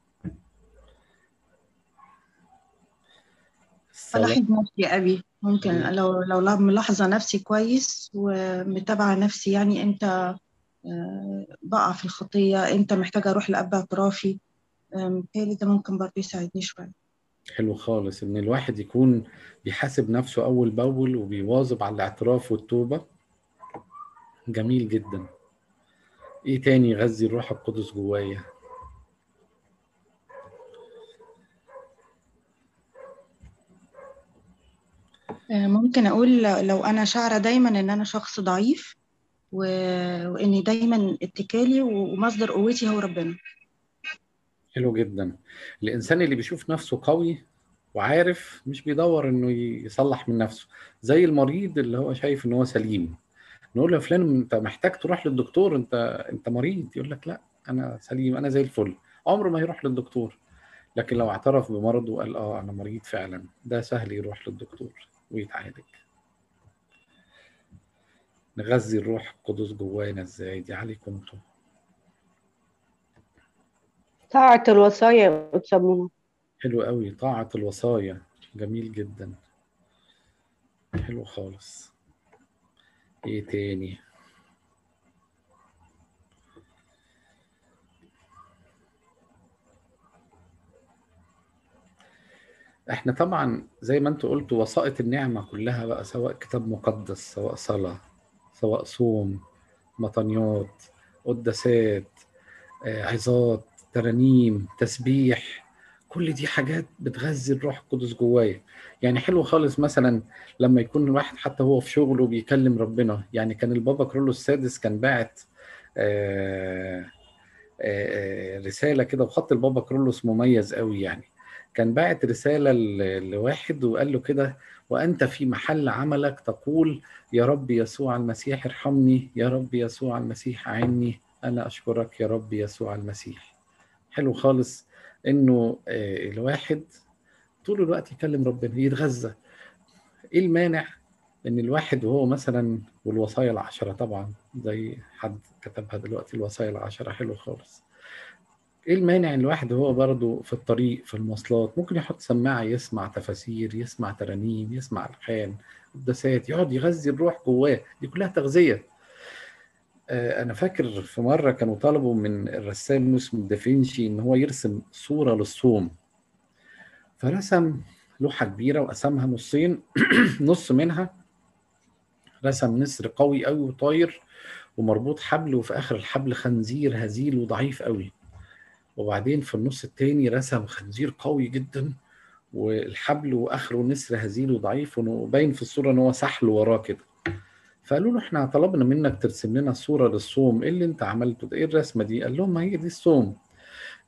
بلاحظ نفسي يا أبي ممكن لو لو لا- ملاحظة نفسي كويس ومتابعة نفسي يعني أنت آه، بقع في الخطية. أنت محتاجة أروح لأب اعترافي آه، متهيألي ده ممكن برضه يساعدني شوية. حلو خالص. إن الواحد يكون بيحاسب نفسه أول بأول وبيواظب على الاعتراف والتوبة. جميل جدا. إيه تاني يغذي الروح القدس جوايا؟ آه، ممكن أقول لو أنا شاعرة دايما إن أنا شخص ضعيف و- وإني دايما اتكالي ومصدر قوتي هو ربنا. حلو جدا. الإنسان اللي بيشوف نفسه قوي وعارف مش بيدور إنه يصلح من نفسه. زي المريض اللي هو شايف إن هو سليم. نقول له فلان أنت محتاج تروح للدكتور أنت أنت مريض. يقول لك لا أنا سليم أنا زي الفل. عمره ما يروح للدكتور. لكن لو اعترف بمرضه وقال آه أنا مريض فعلا ده سهل يروح للدكتور ويتعالج. نغذي الروح القدس جوانا إزاي؟ دي عليكم أنتم. طاعة الوصايا يا أستاذ حلو قوي. طاعة الوصايا. جميل جدا. حلو خالص. إيه تاني؟ إحنا طبعا زي ما أنتوا قلتوا وسائط النعمة كلها بقى سواء كتاب مقدس سواء صلاة. سواء صوم مطنيات قداسات آه، عظات ترانيم تسبيح كل دي حاجات بتغذي الروح القدس جوايا. يعني حلو خالص مثلا لما يكون الواحد حتى هو في شغله بيكلم ربنا. يعني كان البابا كرولو السادس كان باعت آه، آه، رسالة كده وخط البابا كرولوس مميز قوي يعني. كان باعت رسالة ل- لواحد وقال له كده وأنت في محل عملك تقول يا رب يسوع المسيح ارحمني يا رب يسوع المسيح أعني أنا أشكرك يا رب يسوع المسيح. حلو خالص إنه آه، الواحد طول الوقت يكلم ربنا يتغذى. إيه المانع إن الواحد وهو مثلا والوصايا العشرة طبعا زي حد كتبها دلوقتي الوصايا العشرة. حلو خالص. إيه المانع إن الواحد وهو برضه في الطريق في المواصلات؟ ممكن يحط سماعة يسمع تفاسير يسمع ترانيم يسمع ألحان قداسات يقعد يغذي الروح جواه. دي كلها تغذية. آه، أنا فاكر في مرة كانوا طلبوا من الرسام اسمه دافنشي إن هو يرسم صورة للصوم. فرسم لوحة كبيرة وقسمها نصين نص منها رسم نسر قوي قوي وطاير ومربوط حبل وفي آخر الحبل خنزير هزيل وضعيف قوي وبعدين في النص التاني رسم خنزير قوي جدا والحبل وآخره نسر هزيل وضعيف وباين في الصورة إن هو سحل وراه كده. فقالوا له إحنا طلبنا منك ترسم لنا صورة للصوم إيه اللي أنت عملته ده؟ إيه الرسمة دي؟ قال لهم ما هي دي الصوم.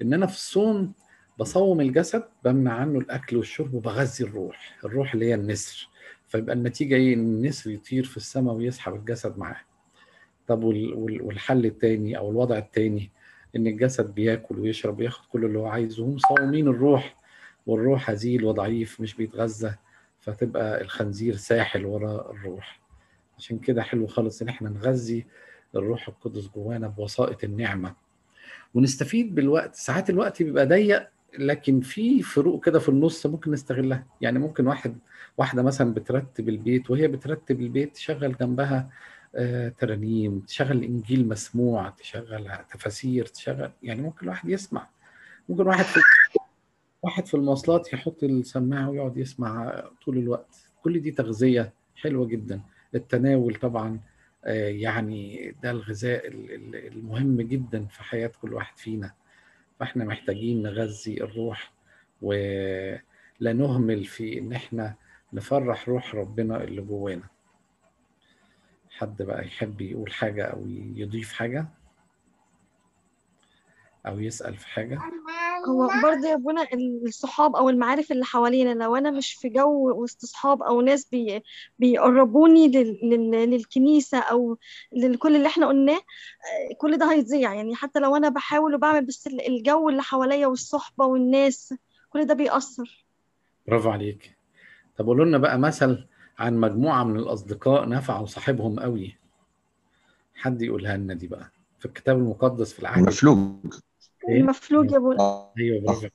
إن أنا في الصوم بصوم الجسد بمنع عنه الأكل والشرب وبغذي الروح الروح اللي هي النسر. فيبقى النتيجة إيه؟ إن النسر يطير في السماء ويسحب الجسد معاه. طب وال- وال- والحل التاني أو الوضع التاني؟ إن الجسد بياكل ويشرب وياخد كل اللي هو عايزه هم صاومين الروح والروح هزيل وضعيف مش بيتغذى فتبقى الخنزير ساحل ورا الروح. عشان كده حلو خالص إن إحنا نغذي الروح القدس جوانا بوسائط النعمة. ونستفيد بالوقت ساعات الوقت بيبقى ضيق لكن في فروق كده في النص ممكن نستغلها. يعني ممكن واحد واحدة مثلا بترتب البيت وهي بترتب البيت تشغل جنبها ترانيم تشغل إنجيل مسموع تشغل تفاسير تشغل يعني ممكن الواحد يسمع. ممكن واحد في واحد في المواصلات يحط السماعة ويقعد يسمع طول الوقت. كل دي تغذية حلوة جدا. التناول طبعا آه، يعني ده الغذاء ال- ال- المهم جدا في حياة كل واحد فينا. فإحنا محتاجين نغذي الروح ولا نهمل في إن إحنا نفرح روح ربنا اللي جوانا. حد بقى يحب يقول حاجة أو يضيف حاجة أو يسأل في حاجة؟ هو برضه يا ابونا الصحاب أو المعارف اللي حوالينا لو أنا مش في جو وسط صحاب أو ناس بي بيقربوني لل لل للكنيسة أو لكل اللي إحنا قلناه آه، كل ده هيضيع. يعني حتى لو أنا بحاول وبعمل بس ال- الجو اللي حواليا والصحبة والناس كل ده بيأثر. برافو عليك. طب قولوا لنا بقى مثل عن مجموعة من الأصدقاء نفعوا صاحبهم قوي حد يقولها لنا دي بقى في الكتاب المقدس في العهد المفلوج إيه؟ المفلوج يا آه. أيوه برافو عليك.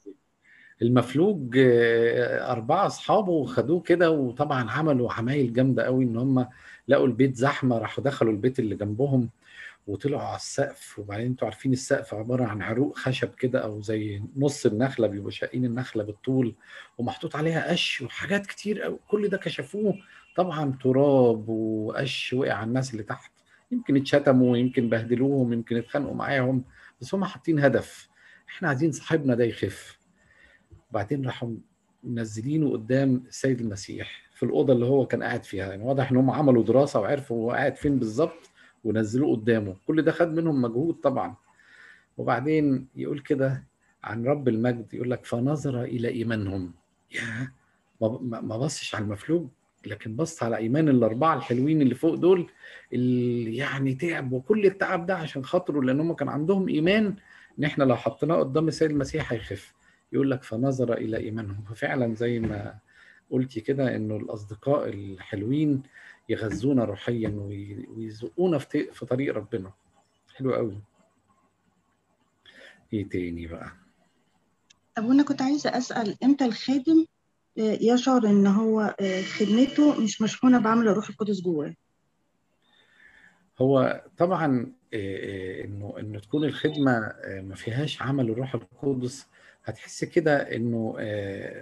المفلوج آه، أربعة أصحابه خدوه كده وطبعا عملوا عمايل جامدة قوي إن هم لقوا البيت زحمة راحوا دخلوا البيت اللي جنبهم وطلعوا على السقف وبعدين أنتوا عارفين السقف عبارة عن عروق خشب كده أو زي نص النخلة بيبقوا شاقين النخلة بالطول ومحطوط عليها قش وحاجات كتير قوي كل ده كشفوه. طبعا تراب وقش وقع على الناس اللي تحت يمكن اتشتموا يمكن بهدلوهم يمكن اتخانقوا معاهم بس هم حاطين هدف إحنا عايزين صاحبنا ده يخف. بعدين راحوا منزلينه قدام السيد المسيح في الأوضة اللي هو كان قاعد فيها يعني واضح إن هم عملوا دراسة وعرفوا هو قاعد فين بالظبط. ونزلوه قدامه. كل ده خد منهم مجهود طبعا. وبعدين يقول كده عن رب المجد يقول لك فنظر إلى إيمانهم. يا ما- بصش على المفلوج لكن بص على إيمان الأربعة الحلوين اللي فوق دول اللي يعني تعب وكل التعب ده عشان خاطره لأن هم كان عندهم إيمان إن إحنا لو حطيناه قدام السيد المسيح هيخف. يقول لك فنظر إلى إيمانهم. ففعلا زي ما قلتي كده إنه الأصدقاء الحلوين يغذونا روحيا وي- ويزقونا في طريق ربنا. حلو قوي. إيه تاني بقى؟ طب وأنا كنت عايزة أسأل إمتى الخادم آه، يشعر إن هو آه، خدمته مش مشحونة بعمل الروح القدس جواه. هو طبعا آه، إنه إنه تكون الخدمة ما فيهاش عمل الروح القدس هتحس كده إنه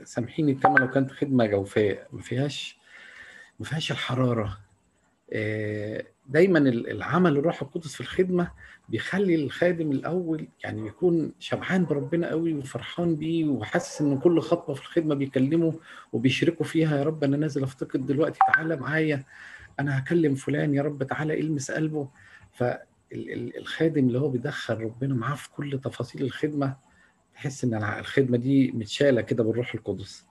سامحيني كما لو كانت خدمة جوفاء ما فيهاش ما فيهاش الحرارة. آه، دايما ال- العمل الروح القدس في الخدمة بيخلي الخادم الأول يعني يكون شبعان بربنا قوي وفرحان بيه وحاسس إن كل خطوة في الخدمة بيكلمه وبيشركوا فيها يا رب أنا نازل أفتقد دلوقتي تعالى معايا أنا هكلم فلان يا رب تعالى إلمس قلبه. فالخادم اللي هو بيدخل ربنا معاه في كل تفاصيل الخدمة تحس إن الخدمة دي متشالة كده بالروح القدس.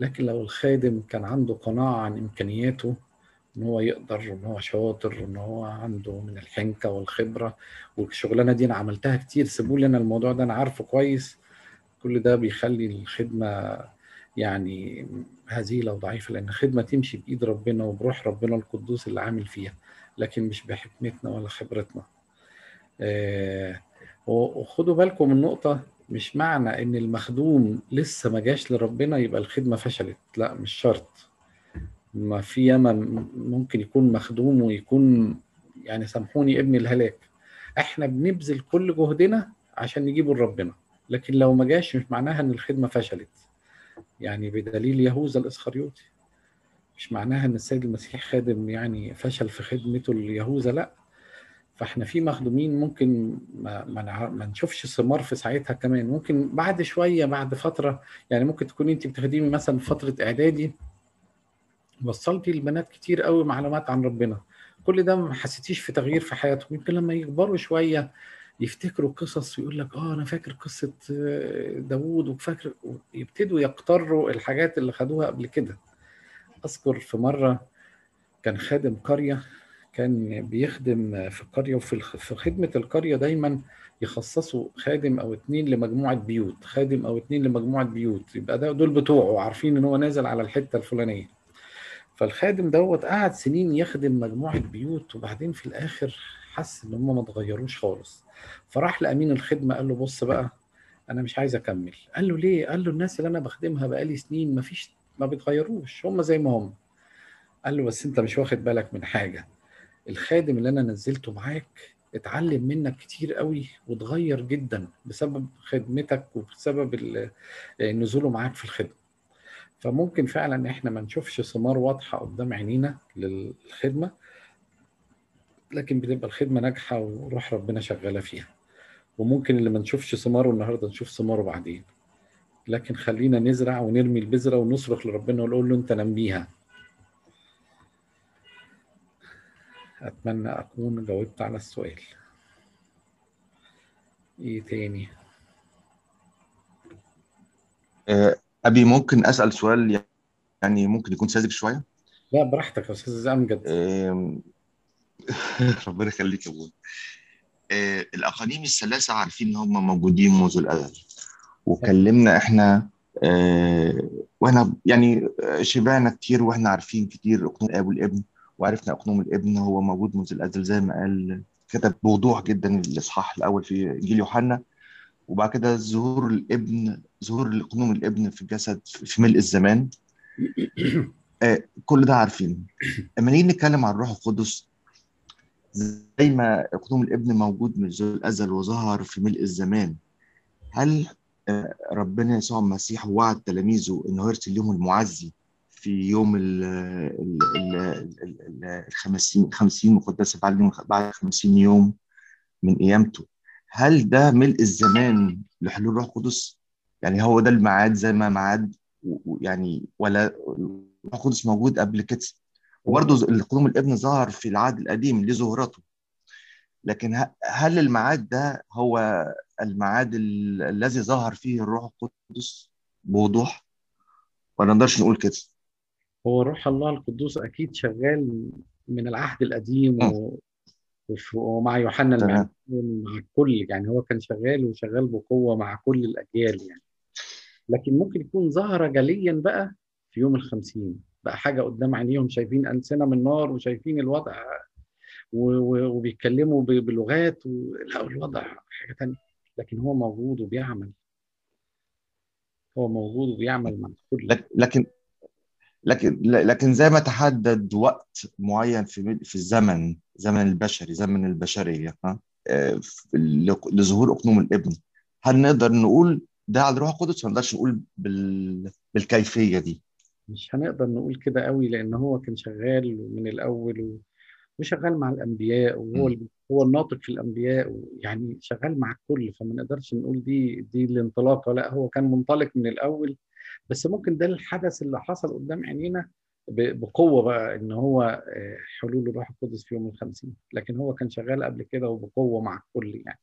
لكن لو الخادم كان عنده قناعة عن إمكانياته إن هو يقدر وان هو شاطر وان هو عنده من الحنكة والخبرة والشغلانة دي أنا عملتها كتير سيبوا لي أنا الموضوع ده أنا عارفه كويس. كل ده بيخلي الخدمة يعني هزيلة وضعيفة لأن الخدمة تمشي بإيد ربنا وبروح ربنا القدوس اللي عامل فيها لكن مش بحكمتنا ولا خبرتنا. آه، وخدوا بالكم من نقطة مش معنى إن المخدوم لسه ما جاش لربنا يبقى الخدمة فشلت. لا مش شرط. ما في ياما ممكن يكون مخدوم ويكون يعني سامحوني ابن الهلاك. إحنا بنبذل كل جهدنا عشان نجيبه لربنا. لكن لو ما جاش مش معناها إن الخدمة فشلت. يعني بدليل يهوذا الإسخريوطي. مش معناها إن السيد المسيح خادم يعني فشل في خدمته ليهوذا لا. فاحنا في مخدومين ممكن ما, ما, ما نشوفش ثمار في ساعتها كمان. ممكن بعد شوية بعد فترة يعني ممكن تكون انت بتخدمي مثلا فترة إعدادي وصلتي للبنات كتير قوي معلومات عن ربنا. كل ده ما حسيتيش في تغيير في حياتهم. يمكن لما يكبروا شوية يفتكروا قصص ويقول لك آه أنا فاكر قصة داوود وفاكر يبتدوا يقتروا الحاجات اللي خدوها قبل كده. أذكر في مرة كان خادم قرية كان بيخدم في القريه وفي في خدمة القرية دايما يخصصوا خادم أو اتنين لمجموعة بيوت خادم أو اتنين لمجموعة بيوت. يبقى ده دول بتوعه عارفين إن هو نازل على الحتة الفلانية. فالخادم دوت قعد سنين يخدم مجموعة بيوت وبعدين في الآخر حس إن هم ما اتغيروش خالص. فراح لأمين الخدمة قال له بص بقى أنا مش عايز أكمل. قال له ليه؟ قال له الناس اللي أنا بخدمها بقالي سنين ما فيش ما بيتغيروش هم زي ما هم. قال له بس أنت مش واخد بالك من حاجة. الخادم اللي أنا نزلته معاك اتعلم منك كتير قوي واتغير جدا بسبب خدمتك وبسبب نزوله معاك في الخدمة. فممكن فعلا إحنا ما نشوفش ثمار واضحة قدام عينينا للخدمة لكن بتبقى الخدمة ناجحة وروح ربنا شغالة فيها. وممكن اللي ما نشوفش ثماره النهارده نشوف ثماره بعدين. لكن خلينا نزرع ونرمي البذرة ونصرخ لربنا ونقول له أنت نميها. أتمنى أكون جاوبت على السؤال. إيه تاني؟ أبي ممكن أسأل سؤال يعني ممكن يكون ساذج شوية؟ لا براحتك يا أستاذ امجد ربنا يخليك يا أبوي الاقانيم الثلاثة عارفين إن هم موجودين منذ الأزل. وكلمنا إحنا آه وإحنا يعني شبعنا كتير وإحنا عارفين كتير الاب والابن وعرفنا أقنوم الابن هو موجود منذ الأزل زي ما قال كتب بوضوح جدا الإصحاح الأول في إنجيل يوحنا. وبعد كده ظهور الابن ظهور اقنوم الابن في الجسد في ملء الزمان. آه كل ده عارفين. أما نيجي نتكلم عن الروح القدس زي ما أقنوم الابن موجود من الأزل وظهر في ملء الزمان هل ربنا يسوع المسيح وعد تلاميذه إنه يرسل لهم المعزي في يوم ال الخمسين خمسين مقدسة بعد بعد 50 يوم من قيامته هل ده ملء الزمان لحلول الروح القدس؟ يعني هو ده الميعاد زي ما ميعاد يعني ولا الروح القدس موجود قبل كده؟ وبرضه القدوم الابن ظهر في العهد القديم ليه ظهورته لكن هل الميعاد ده هو الميعاد الذي ظهر فيه الروح القدس بوضوح ولا نقدرش نقول كده هو روح الله القدوس أكيد شغال من العهد القديم و... ومع يوحنا المعمدان مع الكل يعني هو كان شغال وشغال بقوة مع كل الأجيال يعني. لكن ممكن يكون ظهر جليا بقى في يوم الخمسين بقى حاجة قدام عينيهم شايفين ألسنة من نار وشايفين الوضع وبيتكلموا بلغات ولقوا الوضع حاجة ثانية لكن هو موجود وبيعمل. هو موجود وبيعمل مع كل. لكن لكن لكن زي ما تحدد وقت معين في في الزمن زمن البشري زمن البشرية ها لظهور أقنوم الابن هل نقدر نقول ده على الروح القدس ولا نقدرش نقول بال... بالكيفية دي؟ مش هنقدر نقول كده قوي لأن هو كان شغال من الأول. وشغال مع الأنبياء وهو م. هو الناطق في الأنبياء يعني شغال مع الكل فما نقدرش نقول دي دي الانطلاقة لا هو كان منطلق من الأول بس ممكن ده الحدث اللي حصل قدام عينينا بقوة بقى إن هو حلول الروح القدس في يوم الخمسين لكن هو كان شغال قبل كده وبقوة مع الكل يعني.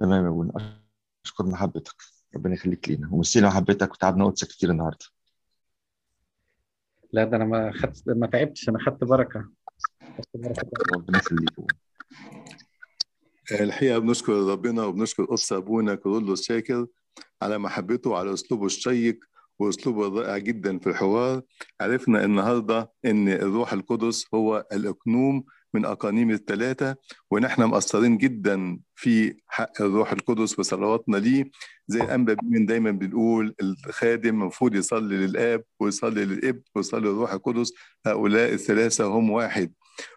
تمام يا أبونا. أشكر محبتك. ربنا يخليك لينا. ومسينا محبتك وتعبنا قدسك كتير النهارده. لا ده أنا ما خدت ما تعبتش. أنا خدت بركة. خدت بركة. ربنا يخليك الحقيقة بنشكر ربنا وبنشكر قدس أبونا كارولوس شاكر. على محبته وعلى أسلوبه الشيق وأسلوبه الرائع جدا في الحوار عرفنا النهارده إن الروح القدس هو الأقنوم من أقانيم الثلاثة ونحن مقصرين جدا في حق الروح القدس وصلواتنا ليه. زي أنبا من دايما بنقول الخادم المفروض يصلي للآب ويصلي للابن ويصلي للروح القدس هؤلاء الثلاثة هم واحد.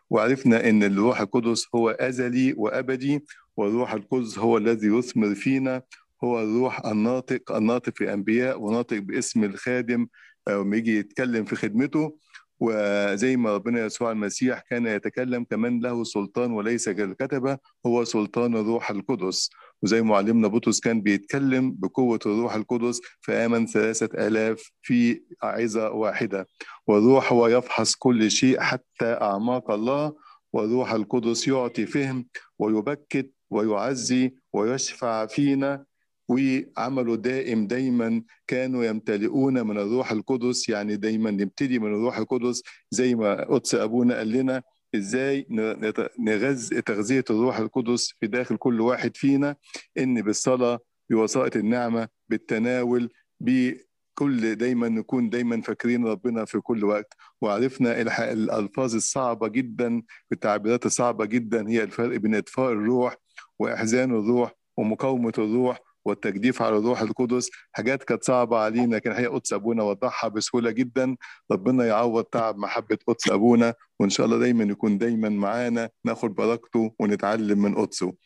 وعرفنا إن الروح القدس هو أزلي وأبدي والروح القدس هو الذي يثمر فينا هو الروح الناطق الناطق في أنبياء وناطق باسم الخادم لما يجي يتكلم في خدمته. وزي ما ربنا يسوع المسيح كان يتكلم كمان له سلطان وليس كالكتبة هو سلطان الروح القدس. وزي معلمنا بطرس كان بيتكلم بقوة الروح القدس فآمن ثلاثة آلاف في عظة واحدة. والروح هو يفحص كل شيء حتى أعماق الله. والروح القدس يعطي فهم ويبكت ويعزي ويشفع فينا. وعمله دائم دايما كانوا يمتلئون من الروح القدس يعني دايما نبتدي من الروح القدس زي ما قدس أبونا قال لنا إزاي نغذي تغذية الروح القدس في داخل كل واحد فينا إن بالصلاة بوسائط النعمة بالتناول بكل دايما نكون دايما فاكرين ربنا في كل وقت. وعرفنا الألفاظ الصعبة جدا بالتعبيرات الصعبة جدا هي الفرق بين إطفاء الروح وإحزان الروح ومقاومة الروح. والتجديف على الروح القدس. حاجات كانت صعبة علينا لكن هي قدس أبونا وضحها بسهولة جدا. ربنا يعوض تعب محبة قدس أبونا وإن شاء الله دايما يكون دايما معانا ناخد بركته ونتعلم من قدسه.